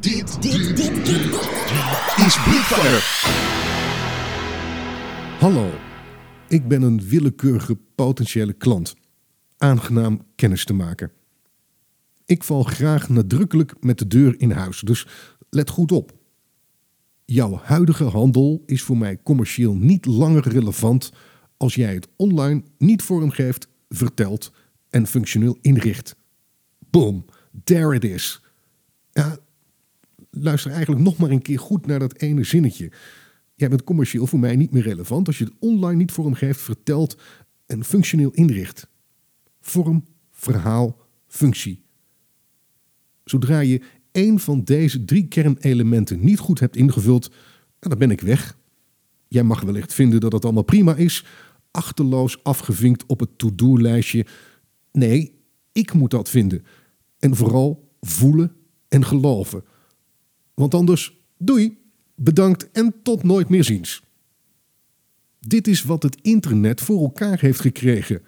Dit, dit, dit, dit, is Blikfire. Hallo, ik ben een willekeurige potentiële klant. Aangenaam kennis te maken. Ik val graag nadrukkelijk met de deur in huis, dus let goed op. Jouw huidige handel is voor mij commercieel niet langer relevant als jij het online niet vormgeeft, vertelt en functioneel inricht. Boom, there it is. Ja, luister eigenlijk nog maar een keer goed naar dat ene zinnetje. Jij bent commercieel voor mij niet meer relevant als je het online niet vormgeeft, vertelt en functioneel inricht. Vorm, verhaal, functie. Zodra je één van deze drie kernelementen niet goed hebt ingevuld, nou, dan ben ik weg. Jij mag wellicht vinden dat het allemaal prima is, achterloos afgevinkt op het to-do-lijstje. Nee, ik moet dat vinden. En vooral voelen en geloven. Want anders, doei, bedankt en tot nooit meer ziens. Dit is wat het internet voor elkaar heeft gekregen.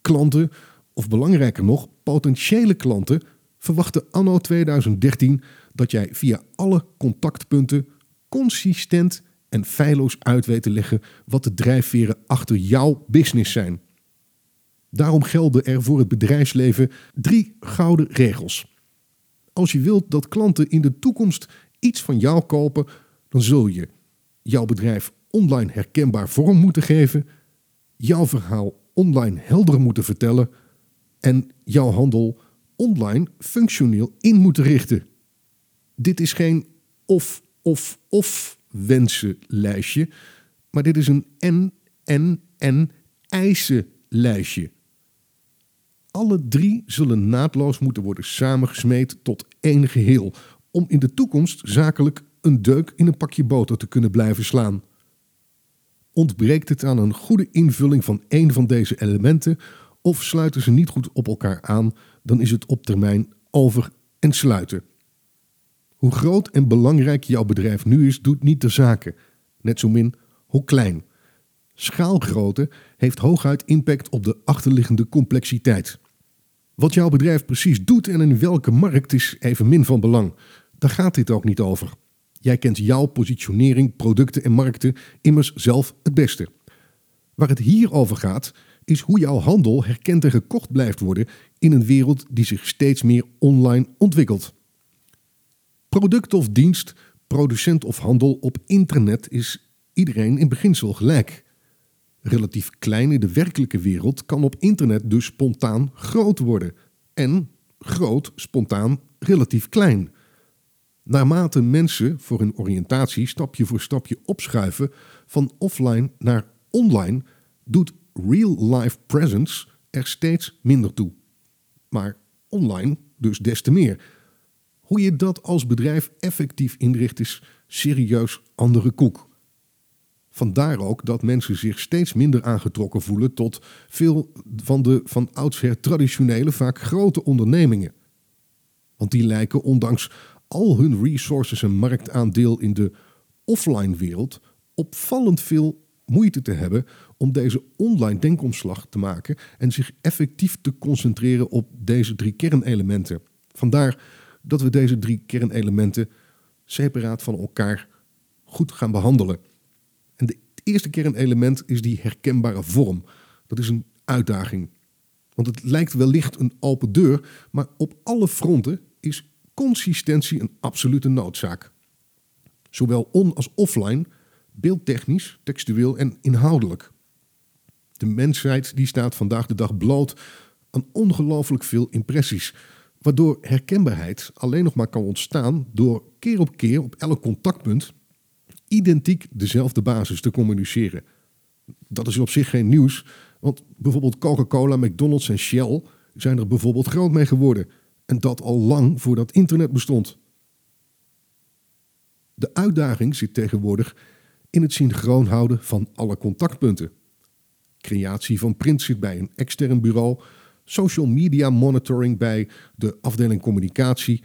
Klanten, of belangrijker nog, potentiële klanten, verwachten anno 2013 dat jij via alle contactpunten consistent en feilloos uit weet te leggen wat de drijfveren achter jouw business zijn. Daarom gelden er voor het bedrijfsleven drie gouden regels. Als je wilt dat klanten in de toekomst iets van jou kopen, dan zul je jouw bedrijf online herkenbaar vorm moeten geven, jouw verhaal online helder moeten vertellen en jouw handel online functioneel in moeten richten. Dit is geen of, of, of wensenlijstje, maar dit is een en, en, en eisenlijstje. Alle drie zullen naadloos moeten worden samengesmeed tot één geheel, om in de toekomst zakelijk een deuk in een pakje boter te kunnen blijven slaan. Ontbreekt het aan een goede invulling van één van deze elementen, of sluiten ze niet goed op elkaar aan, dan is het op termijn over en sluiten. Hoe groot en belangrijk jouw bedrijf nu is, doet niet de zaken. Net zo min hoe klein. Schaalgrootte heeft hooguit impact op de achterliggende complexiteit. Wat jouw bedrijf precies doet en in welke markt is evenmin van belang. Daar gaat dit ook niet over. Jij kent jouw positionering, producten en markten immers zelf het beste. Waar het hier over gaat, is hoe jouw handel herkend en gekocht blijft worden in een wereld die zich steeds meer online ontwikkelt. Product of dienst, producent of handel op internet is iedereen in beginsel gelijk. Relatief klein in de werkelijke wereld kan op internet dus spontaan groot worden. En groot spontaan relatief klein. Naarmate mensen voor hun oriëntatie stapje voor stapje opschuiven van offline naar online, doet real-life presence er steeds minder toe. Maar online dus des te meer. Hoe je dat als bedrijf effectief inricht is serieus andere koek. Vandaar ook dat mensen zich steeds minder aangetrokken voelen tot veel van de van oudsher traditionele, vaak grote ondernemingen. Want die lijken ondanks al hun resources en marktaandeel in de offline wereld opvallend veel moeite te hebben om deze online denkomslag te maken en zich effectief te concentreren op deze drie kernelementen. Vandaar dat we deze drie kernelementen separaat van elkaar goed gaan behandelen. En de, het eerste kernelement is die herkenbare vorm. Dat is een uitdaging. Want het lijkt wellicht een open deur, maar op alle fronten is consistentie een absolute noodzaak. Zowel on- als offline, beeldtechnisch, textueel en inhoudelijk. De mensheid die staat vandaag de dag bloot aan ongelooflijk veel impressies, waardoor herkenbaarheid alleen nog maar kan ontstaan door keer op keer op elk contactpunt identiek dezelfde basis te communiceren. Dat is op zich geen nieuws, want bijvoorbeeld Coca-Cola, McDonald's en Shell zijn er bijvoorbeeld groot mee geworden. En dat al lang voordat internet bestond. De uitdaging zit tegenwoordig in het synchroon houden van alle contactpunten. Creatie van print zit bij een extern bureau, social media monitoring bij de afdeling communicatie.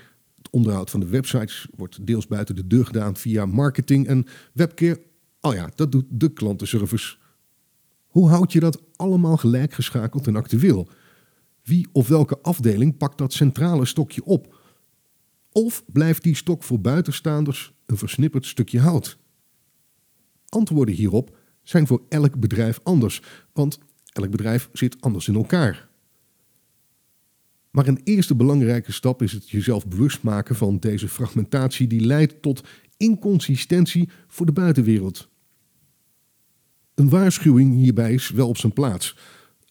Onderhoud van de websites wordt deels buiten de deur gedaan via marketing en webcare. Oh ja, dat doet de klantenservice. Hoe houd je dat allemaal gelijk geschakeld en actueel? Wie of welke afdeling pakt dat centrale stokje op? Of blijft die stok voor buitenstaanders een versnipperd stukje hout? Antwoorden hierop zijn voor elk bedrijf anders, want elk bedrijf zit anders in elkaar. Maar een eerste belangrijke stap is het jezelf bewust maken van deze fragmentatie die leidt tot inconsistentie voor de buitenwereld. Een waarschuwing hierbij is wel op zijn plaats.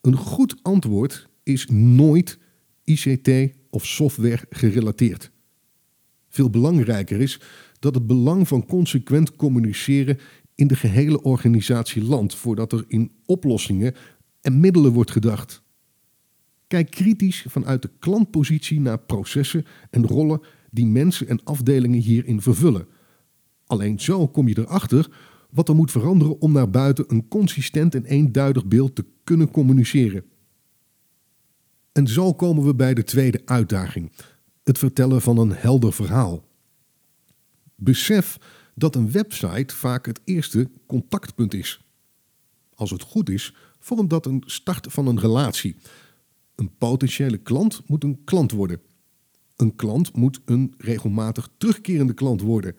Een goed antwoord is nooit ICT of software gerelateerd. Veel belangrijker is dat het belang van consequent communiceren in de gehele organisatie landt voordat er in oplossingen en middelen wordt gedacht. Kijk kritisch vanuit de klantpositie naar processen en rollen die mensen en afdelingen hierin vervullen. Alleen zo kom je erachter wat er moet veranderen om naar buiten een consistent en eenduidig beeld te kunnen communiceren. En zo komen we bij de tweede uitdaging: het vertellen van een helder verhaal. Besef dat een website vaak het eerste contactpunt is. Als het goed is, vormt dat een start van een relatie. Een potentiële klant moet een klant worden. Een klant moet een regelmatig terugkerende klant worden.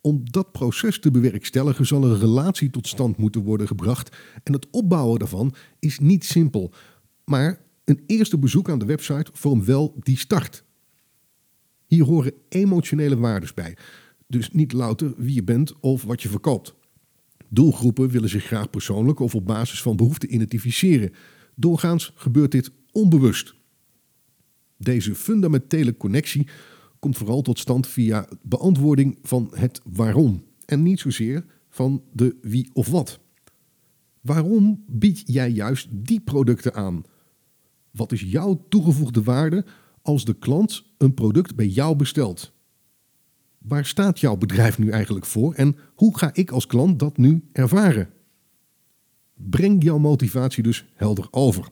Om dat proces te bewerkstelligen zal een relatie tot stand moeten worden gebracht en het opbouwen daarvan is niet simpel. Maar een eerste bezoek aan de website vormt wel die start. Hier horen emotionele waarden bij, dus niet louter wie je bent of wat je verkoopt. Doelgroepen willen zich graag persoonlijk of op basis van behoeften identificeren. Doorgaans gebeurt dit onbewust. Deze fundamentele connectie komt vooral tot stand via beantwoording van het waarom en niet zozeer van de wie of wat. Waarom bied jij juist die producten aan? Wat is jouw toegevoegde waarde als de klant een product bij jou bestelt? Waar staat jouw bedrijf nu eigenlijk voor en hoe ga ik als klant dat nu ervaren? Breng jouw motivatie dus helder over.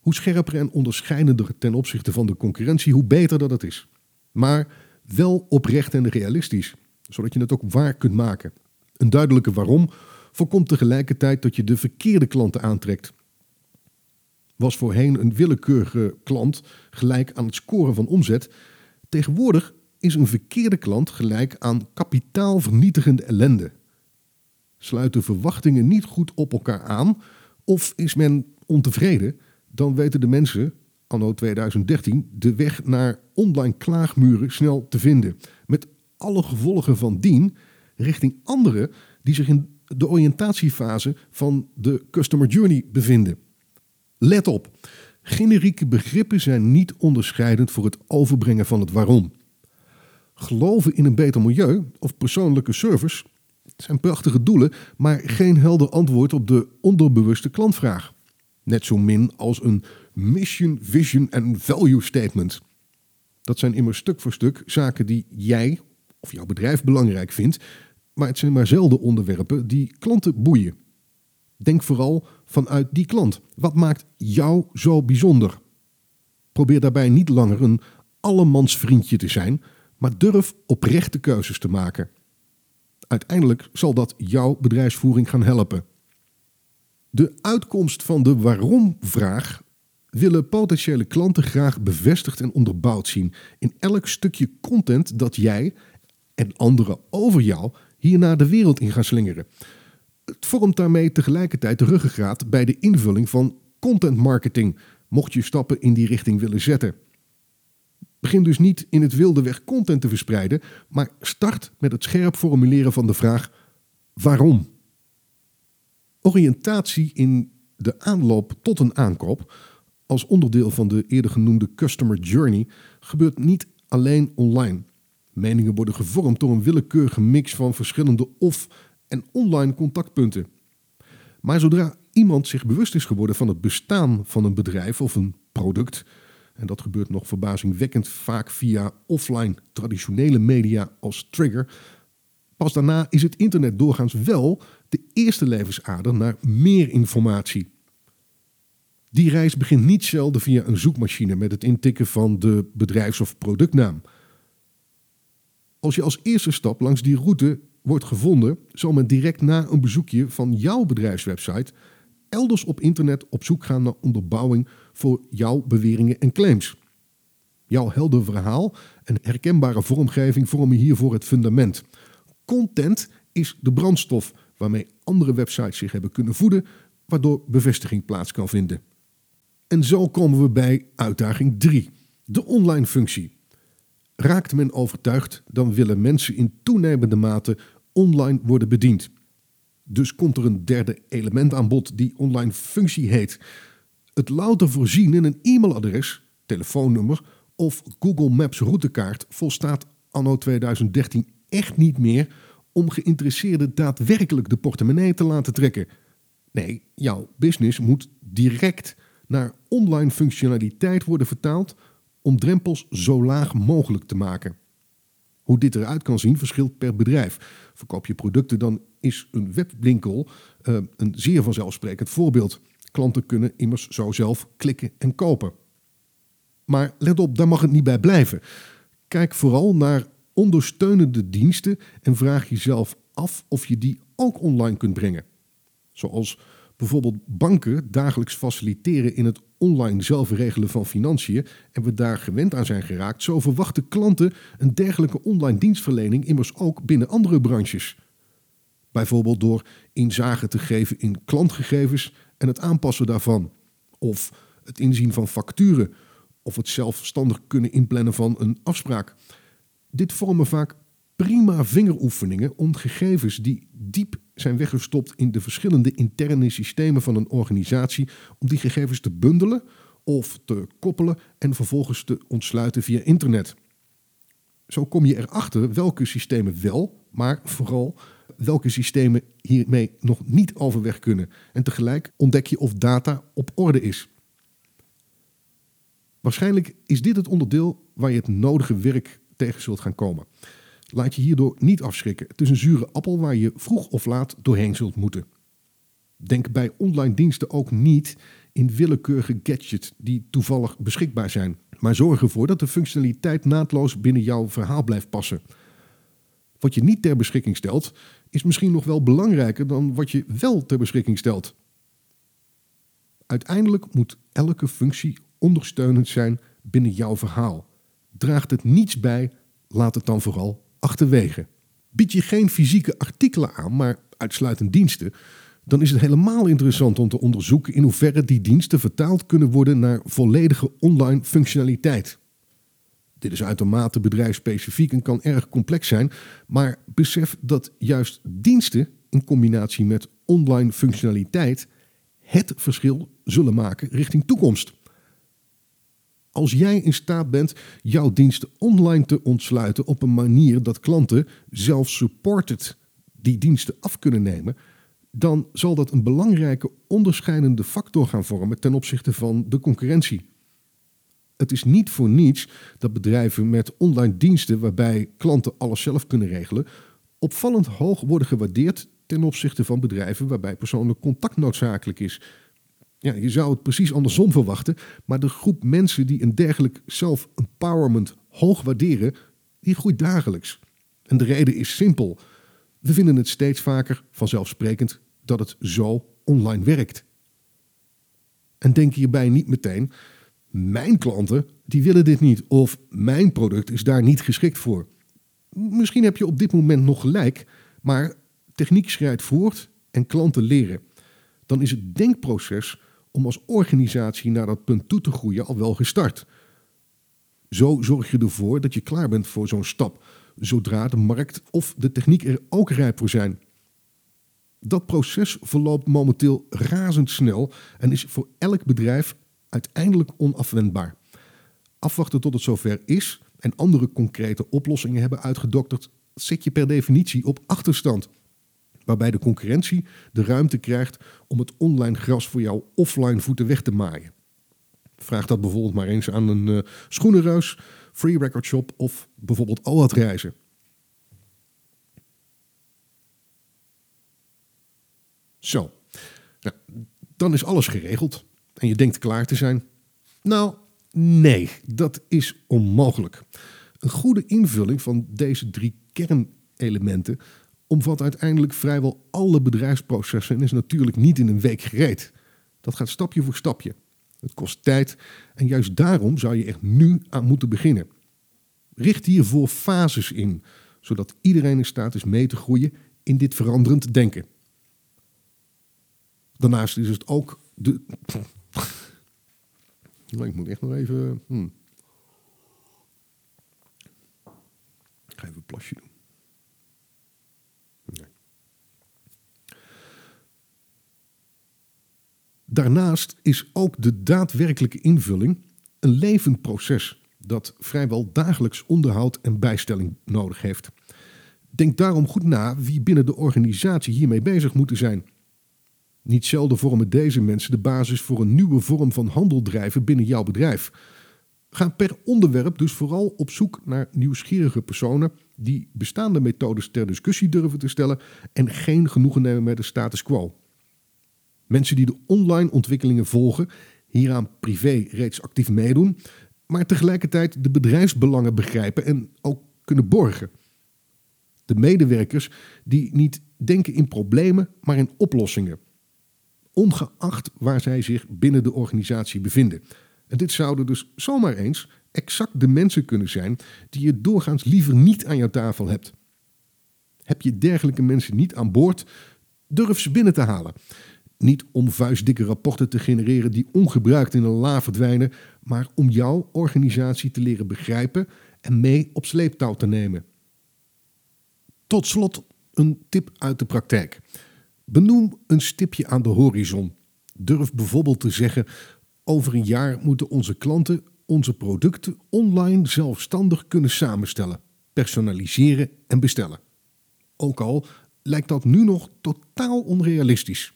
Hoe scherper en onderscheidender ten opzichte van de concurrentie, hoe beter dat het is. Maar wel oprecht en realistisch, zodat je het ook waar kunt maken. Een duidelijke waarom voorkomt tegelijkertijd dat je de verkeerde klanten aantrekt. Was voorheen een willekeurige klant gelijk aan het scoren van omzet. Tegenwoordig is een verkeerde klant gelijk aan kapitaalvernietigende ellende. Sluiten verwachtingen niet goed op elkaar aan of is men ontevreden, dan weten de mensen anno 2013 de weg naar online klaagmuren snel te vinden. Met alle gevolgen van dien richting anderen die zich in de oriëntatiefase van de customer journey bevinden. Let op, generieke begrippen zijn niet onderscheidend voor het overbrengen van het waarom. Geloven in een beter milieu of persoonlijke service zijn prachtige doelen, maar geen helder antwoord op de onderbewuste klantvraag. Net zo min als een mission, vision en value statement. Dat zijn immers stuk voor stuk zaken die jij of jouw bedrijf belangrijk vindt, maar het zijn maar zelden onderwerpen die klanten boeien. Denk vooral vanuit die klant. Wat maakt jou zo bijzonder? Probeer daarbij niet langer een allemansvriendje te zijn, maar durf oprechte keuzes te maken. Uiteindelijk zal dat jouw bedrijfsvoering gaan helpen. De uitkomst van de waarom-vraag willen potentiële klanten graag bevestigd en onderbouwd zien in elk stukje content dat jij en anderen over jou hier naar de wereld in gaan slingeren. Het vormt daarmee tegelijkertijd de ruggengraat bij de invulling van content marketing, mocht je stappen in die richting willen zetten. Begin dus niet in het wilde weg content te verspreiden, maar start met het scherp formuleren van de vraag waarom. Oriëntatie in de aanloop tot een aankoop als onderdeel van de eerder genoemde customer journey gebeurt niet alleen online. Meningen worden gevormd door een willekeurige mix van verschillende off- en online contactpunten. Maar zodra iemand zich bewust is geworden van het bestaan van een bedrijf of een product, en dat gebeurt nog verbazingwekkend vaak via offline traditionele media als trigger, pas daarna is het internet doorgaans wel de eerste levensader naar meer informatie. Die reis begint niet zelden via een zoekmachine met het intikken van de bedrijfs- of productnaam. Als je als eerste stap langs die route wordt gevonden, zal men direct na een bezoekje van jouw bedrijfswebsite elders op internet op zoek gaan naar onderbouwing voor jouw beweringen en claims. Jouw helder verhaal en herkenbare vormgeving vormen hiervoor het fundament. Content is de brandstof waarmee andere websites zich hebben kunnen voeden, waardoor bevestiging plaats kan vinden. En zo komen we bij uitdaging 3, de online functie. Raakt men overtuigd, dan willen mensen in toenemende mate online worden bediend. Dus komt er een derde element aan bod die online functie heet. Het louter voorzien in een e-mailadres, telefoonnummer of Google Maps routekaart volstaat anno 2013 echt niet meer om geïnteresseerden daadwerkelijk de portemonnee te laten trekken. Nee, jouw business moet direct naar online functionaliteit worden vertaald om drempels zo laag mogelijk te maken. Hoe dit eruit kan zien verschilt per bedrijf. Verkoop je producten, dan is een webwinkel uh, een zeer vanzelfsprekend voorbeeld. Klanten kunnen immers zo zelf klikken en kopen. Maar let op, daar mag het niet bij blijven. Kijk vooral naar ondersteunende diensten en vraag jezelf af of je die ook online kunt brengen. Zoals bijvoorbeeld banken dagelijks faciliteren in het online zelfregelen van financiën en we daar gewend aan zijn geraakt, zo verwachten klanten een dergelijke online dienstverlening immers ook binnen andere branches. Bijvoorbeeld door inzage te geven in klantgegevens en het aanpassen daarvan, of het inzien van facturen, of het zelfstandig kunnen inplannen van een afspraak. Dit vormen vaak prima vingeroefeningen om gegevens die diep zijn weggestopt in de verschillende interne systemen van een organisatie, om die gegevens te bundelen of te koppelen en vervolgens te ontsluiten via internet. Zo kom je erachter welke systemen wel, maar vooral welke systemen hiermee nog niet overweg kunnen. En tegelijk ontdek je of data op orde is. Waarschijnlijk is dit het onderdeel waar je het nodige werk tegen zult gaan komen. Laat je hierdoor niet afschrikken. Het is een zure appel waar je vroeg of laat doorheen zult moeten. Denk bij online diensten ook niet in willekeurige gadgets die toevallig beschikbaar zijn. Maar zorg ervoor dat de functionaliteit naadloos binnen jouw verhaal blijft passen. Wat je niet ter beschikking stelt, is misschien nog wel belangrijker dan wat je wel ter beschikking stelt. Uiteindelijk moet elke functie ondersteunend zijn binnen jouw verhaal. Draagt het niets bij, laat het dan vooral achterwege. Bied je geen fysieke artikelen aan, maar uitsluitend diensten, dan is het helemaal interessant om te onderzoeken in hoeverre die diensten vertaald kunnen worden naar volledige online functionaliteit. Dit is uitermate bedrijfsspecifiek en kan erg complex zijn, maar besef dat juist diensten in combinatie met online functionaliteit het verschil zullen maken richting toekomst. Als jij in staat bent jouw diensten online te ontsluiten op een manier dat klanten zelf supported die diensten af kunnen nemen, dan zal dat een belangrijke onderscheidende factor gaan vormen ten opzichte van de concurrentie. Het is niet voor niets dat bedrijven met online diensten waarbij klanten alles zelf kunnen regelen, opvallend hoog worden gewaardeerd ten opzichte van bedrijven waarbij persoonlijk contact noodzakelijk is. Ja, je zou het precies andersom verwachten, maar de groep mensen die een dergelijk self-empowerment hoog waarderen, die groeit dagelijks. En de reden is simpel. We vinden het steeds vaker vanzelfsprekend dat het zo online werkt. En denk hierbij niet meteen, mijn klanten die willen dit niet of mijn product is daar niet geschikt voor. Misschien heb je op dit moment nog gelijk, maar techniek schrijdt voort en klanten leren. Dan is het denkproces om als organisatie naar dat punt toe te groeien al wel gestart. Zo zorg je ervoor dat je klaar bent voor zo'n stap, zodra de markt of de techniek er ook rijp voor zijn. Dat proces verloopt momenteel razendsnel en is voor elk bedrijf uiteindelijk onafwendbaar. Afwachten tot het zover is en andere concrete oplossingen hebben uitgedokterd, zet je per definitie op achterstand waarbij de concurrentie de ruimte krijgt om het online gras voor jouw offline voeten weg te maaien. Vraag dat bijvoorbeeld maar eens aan een uh, free record shop of bijvoorbeeld OAT reizen. Zo, nou, dan is alles geregeld en je denkt klaar te zijn. Nou, nee, dat is onmogelijk. Een goede invulling van deze drie kernelementen omvat uiteindelijk vrijwel alle bedrijfsprocessen en is natuurlijk niet in een week gereed. Dat gaat stapje voor stapje. Het kost tijd en juist daarom zou je echt nu aan moeten beginnen. Richt hiervoor fases in, zodat iedereen in staat is mee te groeien in dit veranderend denken. Daarnaast is het ook de. Ik moet echt nog even. Hmm. Ik ga even een plasje doen. Daarnaast is ook de daadwerkelijke invulling een levend proces dat vrijwel dagelijks onderhoud en bijstelling nodig heeft. Denk daarom goed na wie binnen de organisatie hiermee bezig moeten zijn. Niet zelden vormen deze mensen de basis voor een nieuwe vorm van handel drijven binnen jouw bedrijf. Ga per onderwerp dus vooral op zoek naar nieuwsgierige personen die bestaande methodes ter discussie durven te stellen en geen genoegen nemen met de status quo. Mensen die de online ontwikkelingen volgen, hieraan privé reeds actief meedoen, maar tegelijkertijd de bedrijfsbelangen begrijpen en ook kunnen borgen. De medewerkers die niet denken in problemen, maar in oplossingen. Ongeacht waar zij zich binnen de organisatie bevinden. En dit zouden dus zomaar eens exact de mensen kunnen zijn die je doorgaans liever niet aan jouw tafel hebt. Heb je dergelijke mensen niet aan boord, durf ze binnen te halen. Niet om vuistdikke rapporten te genereren die ongebruikt in een la verdwijnen, maar om jouw organisatie te leren begrijpen en mee op sleeptouw te nemen. Tot slot een tip uit de praktijk. Benoem een stipje aan de horizon. Durf bijvoorbeeld te zeggen: over een jaar moeten onze klanten onze producten online zelfstandig kunnen samenstellen, personaliseren en bestellen. Ook al lijkt dat nu nog totaal onrealistisch.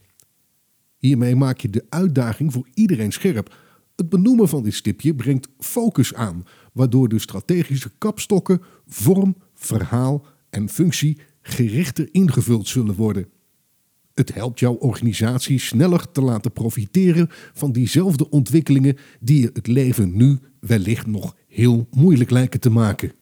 Hiermee maak je de uitdaging voor iedereen scherp. Het benoemen van dit stipje brengt focus aan, waardoor de strategische kapstokken vorm, verhaal en functie gerichter ingevuld zullen worden. Het helpt jouw organisatie sneller te laten profiteren van diezelfde ontwikkelingen die je het leven nu wellicht nog heel moeilijk lijken te maken.